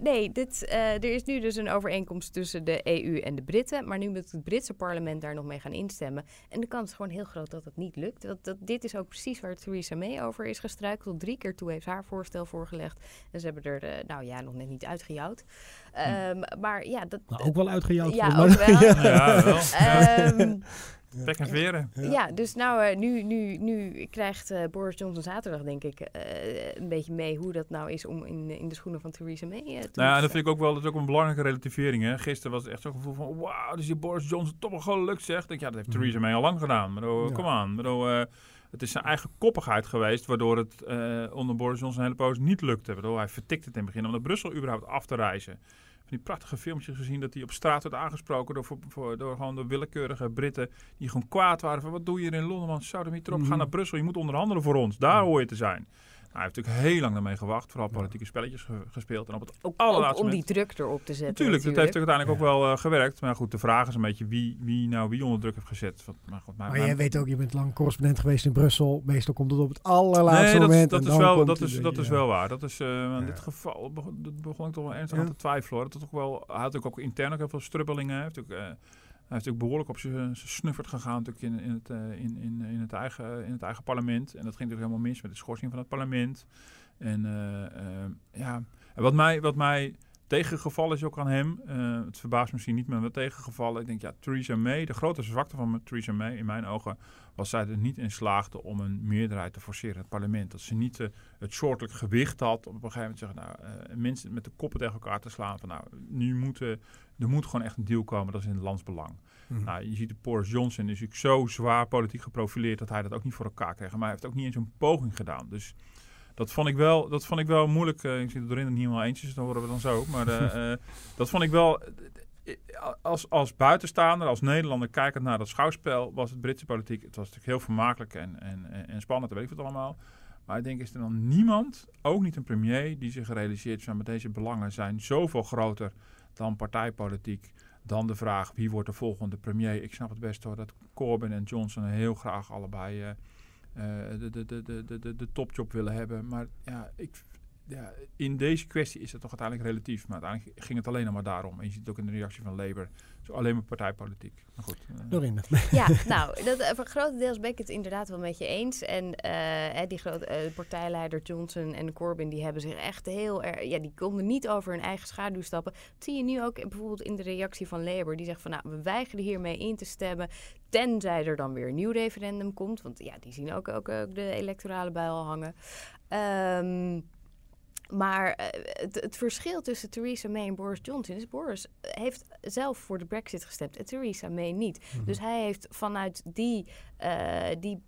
C: nee, dit, er is nu dus een overeenkomst tussen de EU en de Britten. Maar nu moet het Britse parlement daar nog mee gaan instemmen. En de kans is gewoon heel groot dat het niet lukt. Dat, dat, dit is ook precies waar Theresa May over is gestruikeld. Drie keer toe heeft haar voorstel voorgelegd. En ze hebben er, uh, nou ja, nog net niet uitgejouwd. Um, maar ja, dat...
B: Maar ook wel uitgejouwd.
C: Ja, ook wel.
D: ja, wel.
C: Um,
D: Pek en veren.
C: Ja, ja dus nou, uh, nu, nu, nu krijgt uh, Boris Johnson zaterdag, denk ik, uh, een beetje mee hoe dat nou is om in, in de schoenen van Theresa May te
D: Nou ja, dat vind ik ook wel, dat is ook een belangrijke relativering. Hè. Gisteren was het echt zo'n gevoel van, wauw, dus die Boris Johnson toch wel gewoon lukt, zegt. Ik, ja, dat heeft mm. Theresa May al lang gedaan. Maar oh, ja. kom aan. Maar oh, het is zijn eigen koppigheid geweest, waardoor het onder Boris Johnson een hele poos niet lukte. Waardoor hij vertikte het in het begin om naar Brussel überhaupt af te reizen die prachtige filmpjes gezien dat hij op straat werd aangesproken door, voor, voor, door gewoon de willekeurige Britten die gewoon kwaad waren van wat doe je hier in Londen man, zou er niet erop, mm -hmm. ga naar Brussel, je moet onderhandelen voor ons, daar hoor je te zijn. Nou, hij heeft natuurlijk heel lang daarmee gewacht, vooral politieke spelletjes ge gespeeld. En op het
C: ook,
D: allerlaatste
C: ook om
D: moment,
C: die druk erop te zetten.
D: Natuurlijk, dat heeft uiteindelijk ook wel uh, gewerkt. Maar goed, de vraag is een beetje wie, wie nou wie onder druk heeft gezet. Wat, maar goed,
B: maar, maar jij weet ook, je bent lang correspondent geweest in Brussel. Meestal komt het op het allerlaatste
D: nee, dat,
B: moment.
D: Dat, is, wel, dat is, dat is wel waar. Dat is, uh, in dit geval begon, begon ik toch wel ernstig aan te twijfelen. Hoor. Dat is ook wel, hij had ook intern ook heel veel strubbelingen. Heeft ook, uh, hij heeft ook behoorlijk op zijn snuffert gegaan natuurlijk in, in, het, uh, in, in, in, het eigen, in het eigen parlement. En dat ging natuurlijk helemaal mis met de schorsing van het parlement. En uh, uh, ja, en wat mij, wat mij tegengevallen is ook aan hem, uh, het verbaast misschien niet, maar wat tegengevallen. Ik denk, ja, Theresa May, de grote zwakte van Theresa May in mijn ogen, was zij er niet in slaagde om een meerderheid te forceren in het parlement. Dat ze niet het soortelijk gewicht had om op een gegeven moment te zeggen, nou, mensen met de koppen tegen elkaar te slaan van, nou, nu moeten, er moet gewoon echt een deal komen, dat is in het landsbelang. Mm. Nou, je ziet de Boris Johnson is natuurlijk zo zwaar politiek geprofileerd dat hij dat ook niet voor elkaar kreeg. Maar hij heeft ook niet eens een poging gedaan. Dus dat vond ik wel, dat vond ik wel moeilijk. Uh, ik zit erin niet helemaal dus dan horen we dan zo. Maar uh, uh, dat vond ik wel. Als, als buitenstaander, als Nederlander kijkend naar dat schouwspel, was het Britse politiek. Het was natuurlijk heel vermakelijk en, en, en spannend, weet ik wat allemaal. Maar ik denk, is er dan niemand, ook niet een premier, die zich realiseert van met deze belangen zijn zoveel groter dan partijpolitiek. Dan de vraag wie wordt de volgende premier. Ik snap het best hoor dat Corbyn en Johnson heel graag allebei. Uh, de, de, de, de, de, de topjob willen hebben. Maar ja, ik, ja, in deze kwestie is het toch uiteindelijk relatief. Maar uiteindelijk ging het alleen maar daarom. En je ziet het ook in de reactie van Labour. Zo alleen maar partijpolitiek. Maar goed. Uh.
B: Dorinde.
C: Ja, nou, dat, uh, grotendeels ben ik het inderdaad wel met je eens. En uh, die grote partijleider Johnson en Corbyn, die hebben zich echt heel erg... Ja, die konden niet over hun eigen schaduw stappen. Dat zie je nu ook bijvoorbeeld in de reactie van Labour. Die zegt van, nou, we weigeren hiermee in te stemmen. Tenzij er dan weer een nieuw referendum komt. Want ja, die zien ook, ook, ook de electorale bijl hangen. Um, maar uh, het, het, verschil tussen Theresa May en Boris Johnson is... Boris heeft zelf voor de brexit gestemd en Theresa May niet. Mm -hmm. Dus hij heeft vanuit die, uh, die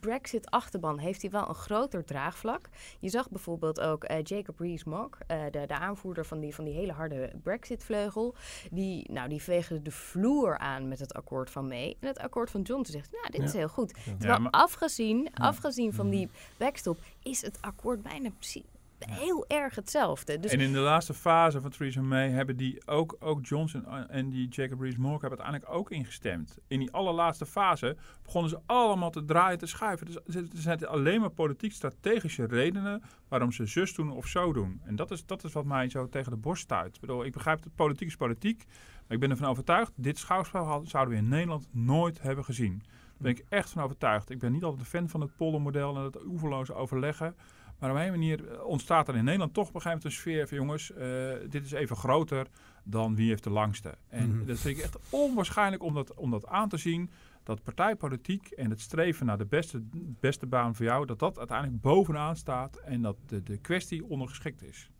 C: Brexit-achterban heeft hij wel een groter draagvlak. Je zag bijvoorbeeld ook uh, Jacob Rees-Mogg, uh, de, de aanvoerder van die, van die hele harde Brexit-vleugel. Die, nou, die vegen de vloer aan met het akkoord van May. En het akkoord van Johnson zegt, nou, dit ja. is heel goed. Ja. Terwijl ja, maar... afgezien, ja. afgezien van die backstop is het akkoord bijna precies heel erg hetzelfde. Dus
D: en in de laatste fase van Theresa May hebben die ook, ook Johnson en die Jacob Rees-Mogg hebben uiteindelijk ook ingestemd. In die allerlaatste fase begonnen ze allemaal te draaien, te schuiven. Dus er zijn alleen maar politiek strategische redenen waarom ze zus doen of zo doen. En dat is, dat is wat mij zo tegen de borst stuit. Ik, bedoel, ik begrijp dat politiek is politiek, maar ik ben ervan overtuigd, dit schouwspel zouden we in Nederland nooit hebben gezien. Daar ben ik echt van overtuigd. Ik ben niet altijd een fan van het poldermodel en het oeverloze overleggen. Maar op een manier ontstaat er in Nederland toch op een gegeven moment een sfeer van jongens, uh, dit is even groter dan wie heeft de langste. En mm-hmm. dat vind ik echt onwaarschijnlijk om dat, om dat aan te zien. Dat partijpolitiek en het streven naar de beste, beste baan voor jou, dat dat uiteindelijk bovenaan staat en dat de, de kwestie ondergeschikt is.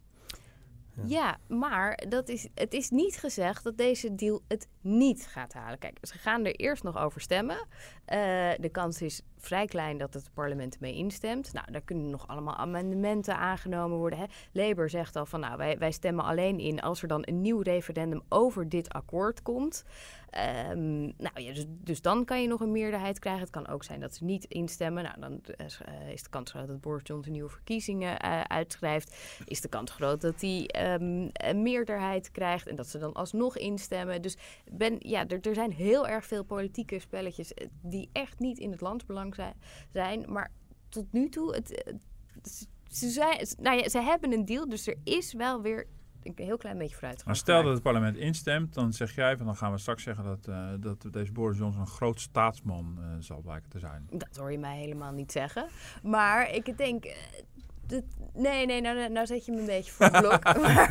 C: Ja. ja, maar dat is, het is niet gezegd dat deze deal het niet gaat halen. Kijk, ze gaan er eerst nog over stemmen. Uh, de kans is vrij klein dat het parlement ermee instemt. Nou, daar kunnen nog allemaal amendementen aangenomen worden. Hè. Labour zegt al van, nou, wij, wij stemmen alleen in als er dan een nieuw referendum over dit akkoord komt. Ehm, nou ja, dus, dus dan kan je nog een meerderheid krijgen. Het kan ook zijn dat ze niet instemmen. Nou, dan uh, is de kans groot dat Boris Johnson nieuwe verkiezingen uh, uitschrijft. Is de kans groot dat hij um, een meerderheid krijgt en dat ze dan alsnog instemmen. Dus ben, ja, er, er zijn heel erg veel politieke spelletjes die echt niet in het landsbelang zijn. zijn maar tot nu toe, het, ze, zijn, nou ja, ze hebben een deal, dus er is wel weer een heel klein beetje vooruit.
D: Maar stel dat het parlement instemt, dan zeg jij van dan gaan we straks zeggen dat, uh, dat deze Boris Johnson een groot staatsman uh, zal blijken te zijn.
C: Dat hoor je mij helemaal niet zeggen. Maar ik denk, uh, nee, nee, nou, nou zet je me een beetje voor het blok. maar,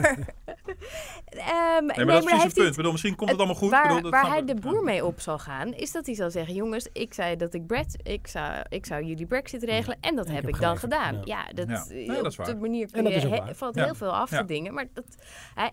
D: um, nee, maar dat is precies het punt. Bedoel, misschien komt het, allemaal goed.
C: Waar,
D: bedoel,
C: waar hij de boer mee op zal gaan, is dat hij zal zeggen... jongens, ik zei dat ik, Brett, ik, zou, ik zou jullie brexit regelen en dat
B: En ik
C: heb ik dan gedaan.
B: ja.
C: Ja, dat,
D: Ja. Nee, dat is
C: op de manier kun
B: dat
C: je he- valt
D: Ja.
C: heel veel af
D: Ja.
C: te dingen. Maar dat,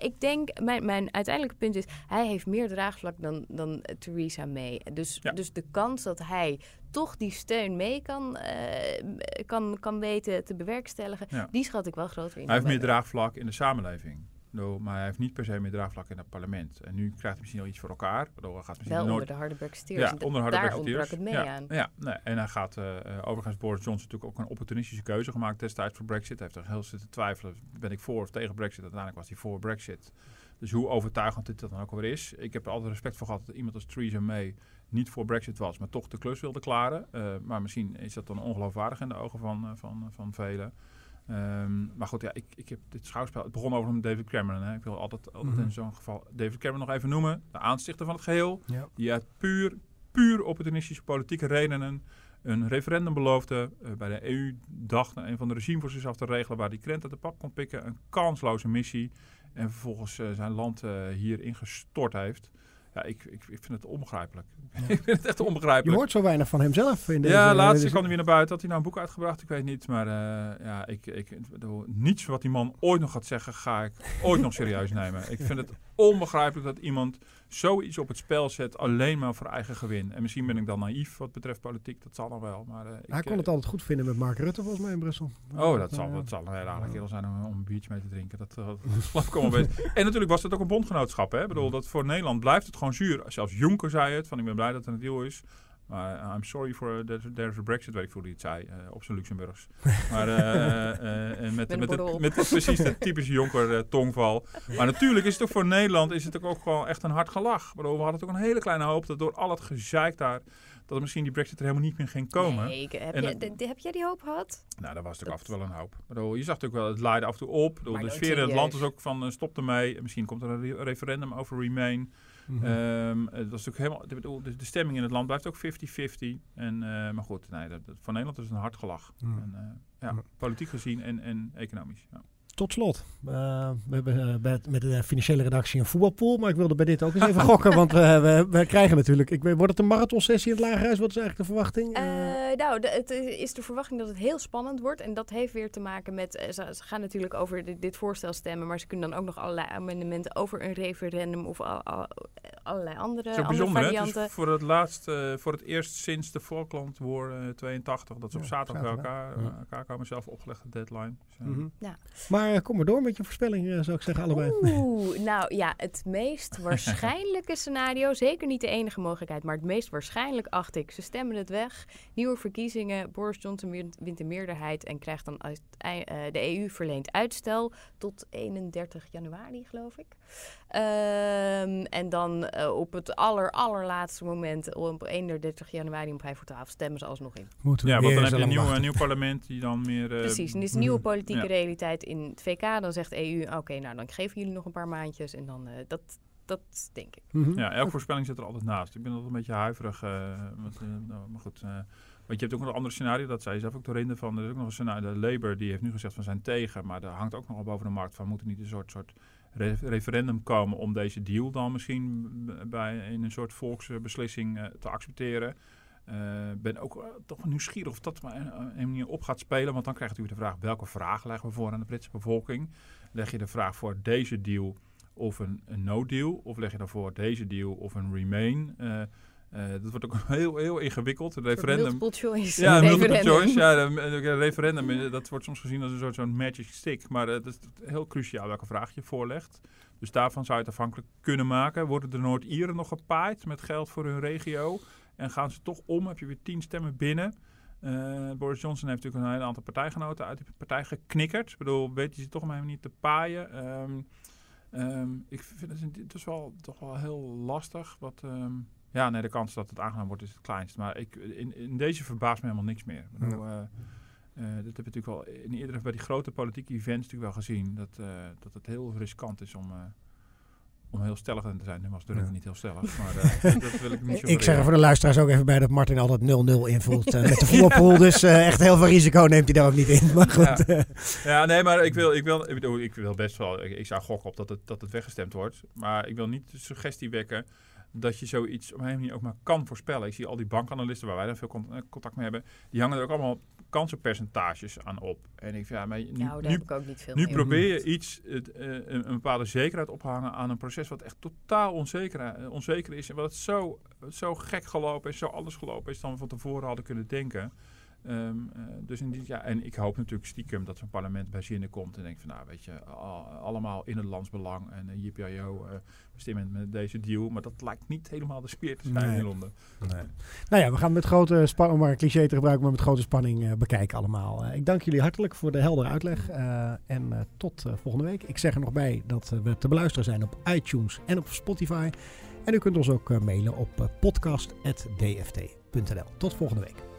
C: ik denk, mijn, mijn uiteindelijke punt is... hij heeft meer draagvlak dan, dan Theresa May. Dus,
D: Ja.
C: dus de kans dat hij toch die steun mee kan, eh, kan, kan weten te bewerkstelligen...
D: Ja.
C: die schat ik wel groter in.
D: Hij heeft meer draagvlak in de samenleving. Bedoel, maar hij heeft niet per se meer draagvlak in het parlement. En nu krijgt hij misschien wel iets voor elkaar. Hij gaat misschien
C: Wel
D: nooit...
C: onder de harde.
D: Ja, onder harde
C: daar ontbrak het mee
D: ja,
C: aan.
D: Ja, nee. en hij gaat eh, overigens Boris Johnson natuurlijk ook een opportunistische keuze gemaakt destijds voor Brexit. Hij heeft er heel zitten twijfelen, ben ik voor of tegen Brexit? Uiteindelijk was hij voor Brexit. Dus hoe overtuigend dit dan ook alweer is. Ik heb er altijd respect voor gehad dat iemand als Theresa May niet voor Brexit was, maar toch de klus wilde klaren. Eh, maar misschien is dat dan ongeloofwaardig in de ogen van, eh, van, van velen. Ehm, maar goed, ja, ik, ik heb dit schouwspel. Het begon over David Cameron. Hè. Ik wil altijd, altijd
B: Mhm.
D: in zo'n geval David Cameron nog even noemen. De aanstichter van het geheel.
B: Ja.
D: Die uit puur, puur opportunistische politieke redenen een referendum beloofde. eh, bij de EU dacht een van de regime voor zichzelf te regelen. Waar die krent uit de pap kon pikken. Een kansloze missie. En vervolgens eh, zijn land eh, hierin gestort heeft. Ja, ik, ik, ik vind het onbegrijpelijk. ik vind het echt
B: Je
D: onbegrijpelijk.
B: hoort zo weinig van hemzelf. In deze,
D: Ja, laatst
B: deze-
D: kwam hij weer naar buiten. Had hij nou een boek uitgebracht? Ik weet niet. Maar eh, ja, ik, ik, niets wat die man ooit nog gaat zeggen, ga ik ooit nog serieus nemen. Ik vind het onbegrijpelijk dat iemand zoiets op het spel zet, alleen maar voor eigen gewin. En misschien ben ik dan naïef wat betreft politiek, dat zal nog wel. Maar, eh, ik,
B: Hij kon
D: eh,
B: het altijd goed vinden met Mark Rutte volgens mij in Brussel.
D: Oh, dat
B: eh,
D: zal, dat zal een hele aardige kerel zijn om, om een biertje mee te drinken. Dat, eh, dat ik allemaal. En natuurlijk was het ook een bondgenootschap. Hè? Ik bedoel, dat voor Nederland blijft het gewoon zuur. Zelfs Juncker zei het, van ik ben blij dat er een deal is. Maar eh, I'm sorry for that there's a Brexit, weet ik hoe hij het zei, eh, op zijn Luxemburgs. Maar eh, eh, en met,
C: Met een
D: met, precies de typische Jonker eh, tongval. Maar natuurlijk is het ook voor Nederland is het ook, ook gewoon echt een hard gelach. We hadden toch een hele kleine hoop dat door al het gezeik daar, dat misschien die Brexit er helemaal niet meer ging komen.
C: Nee, heb,
D: En dat-
C: heb jij die hoop gehad?
D: Nou, daar was natuurlijk
C: Dat-
D: af en toe wel een hoop. Bedoel, je zag natuurlijk wel, het leidde af en toe op. Bedoel, de sfeer in het land
C: serieus.
D: ook van, eh, stop ermee. Misschien komt er een re- referendum over Remain.
B: Mhm.
D: Ehm, het was natuurlijk helemaal, de, de stemming in het land blijft ook 50-50. En, eh, maar goed, nee, dat, dat- voor Nederland is het een hard gelach.
B: Ja.
D: En, ja,
B: Ja.
D: politiek gezien en, en economisch. Ja.
B: Tot slot, eh, we hebben eh, met, de financiële redactie een voetbalpool, maar ik wilde bij dit ook eens even gokken, want we, we, we krijgen natuurlijk, ik wordt het een marathonsessie in het Lagerhuis? Wat is eigenlijk de verwachting? Eh,
C: Eh, nou, de, het eh, is de verwachting dat het heel spannend wordt. En dat heeft weer te maken met... eh, ze, ze gaan natuurlijk over dit, dit voorstel stemmen... maar ze kunnen dan ook nog allerlei amendementen over een referendum... of al, al- allerlei andere,
D: Het is ook
C: andere
D: bijzonder, hè? Het
C: varianten.
D: is voor het laatst, eh, voor het eerst sinds de Falkland War eh, 82, dat ze op
B: Ja,
D: zaterdag bij elkaar,
B: Ja.
D: eh, elkaar komen, zelf opgelegde deadline. Dus, eh,
B: mhm.
C: Ja.
B: Maar eh, kom maar door met je voorspelling, eh, zou ik zeggen, allebei.
C: Oeh, nou ja, het meest waarschijnlijke scenario, zeker niet de enige mogelijkheid, maar het meest waarschijnlijk acht ik. Ze stemmen het weg, nieuwe verkiezingen, Boris Johnson wint de meerderheid en krijgt dan uit, eh, de EU verleent uitstel tot 31 januari, geloof ik. Ehm, en dan eh, op het aller, allerlaatste moment, op 31 januari om 5 voor 12, stemmen ze alsnog in.
B: Moeten we
D: Ja, want dan heb je een nieuw, een nieuw parlement die dan meer... eh,
C: Precies, en dit is een nieuwe
B: mhm.
C: politieke
D: Ja.
C: realiteit in het VK. Dan zegt de EU, oké, nou dan geven jullie nog een paar maandjes en dan, eh, dat, dat denk ik.
B: Mhm.
D: Ja, elke voorspelling zit er altijd naast. Ik ben altijd een beetje huiverig. eh, want, eh, nou, maar goed, eh, want je hebt ook nog een ander scenario. Dat zei je zelf ook doorheen van. Er is ook nog een scenario. De Labour die heeft nu gezegd van zijn tegen. Maar daar hangt ook nogal boven de markt van. Moet er niet een soort, soort re- referendum komen om deze deal dan misschien bij, in een soort volksbeslissing te accepteren. Eh ben ook eh, toch nieuwsgierig of dat maar een, manier op gaat spelen. Want dan krijgt u de vraag: welke vraag leggen we voor aan de Britse bevolking? Leg je de vraag voor deze deal of een, een no-deal? Of leg je dan voor deze deal of een remain? Eh, dat wordt ook heel, heel ingewikkeld.
C: Een
D: referendum.
C: multiple choice.
D: Ja, een multiple
C: referendum.
D: choice. Ja, een, referendum, dat wordt soms gezien als een soort zo'n magic stick. Maar het is heel cruciaal welke vraag je voorlegt. Dus daarvan zou je het afhankelijk kunnen maken. Worden de Noord-Ieren nog gepaaid met geld voor hun regio? En gaan ze toch om? Heb je weer tien stemmen binnen? Eh, Boris Johnson heeft natuurlijk een hele aantal partijgenoten uit die partij geknikkerd. Ik bedoel, weet je ze toch op een manier te paaien? Ehm, ehm, ik vind het, het is wel toch wel heel lastig. Wat, ehm, ja, nee, de kans dat het aangenomen wordt is het kleinst. Maar ik, in, in deze verbaast me helemaal niks meer. Ik bedoel, eh, eh, dat heb je natuurlijk wel in iedere bij die grote politieke events natuurlijk wel gezien. Dat, dat het heel riskant is om, om heel stellig in te zijn. Nu was Rutte
B: Ja.
D: niet heel stellig, maar eh, dat wil ik niet zo
B: Ik zeg er voor de luisteraars ook even bij dat Martin altijd 0-0 invult eh, met de voorpool. Dus eh, echt heel veel risico neemt hij daar ook niet in. Maar goed.
D: Ja. Ja, nee, maar ik wil, ik wil, ik bedoel, ik wil best wel, ik, ik zou gokken op dat het, dat het weggestemd wordt. Maar ik wil niet de suggestie wekken dat je zoiets op een manier ook maar kan voorspellen. Ik zie al die bankanalisten waar wij dan veel eh, contact mee hebben, die hangen er ook allemaal kansenpercentages aan op. En ik vind, ja, maar nu,
C: Nou, daar
D: nu,
C: heb ik ook niet veel
D: nu probeer je iets, het, eh, een, een bepaalde zekerheid ophangen aan een proces wat echt totaal onzeker, eh, onzeker is. En wat zo, zo gek gelopen is, zo anders gelopen is dan we van tevoren hadden kunnen denken. Ehm, eh, dus in die, ja, en ik hoop natuurlijk stiekem dat zo'n parlement bij zinnen komt en denkt van nou weet je, al- allemaal in het landsbelang en uh, JPIO, stemmen met deze deal. Maar dat lijkt niet helemaal de sfeer te zijn
B: Nee.
D: in Londen.
B: Nou ja, we gaan met grote spanning, om maar een cliché te gebruiken, maar met grote spanning eh, bekijken allemaal. Eh, ik dank jullie hartelijk voor de heldere uitleg en tot volgende week. Ik zeg er nog bij dat we te beluisteren zijn op iTunes en op Spotify. En u kunt ons ook mailen op podcast.dft.nl. Tot volgende week.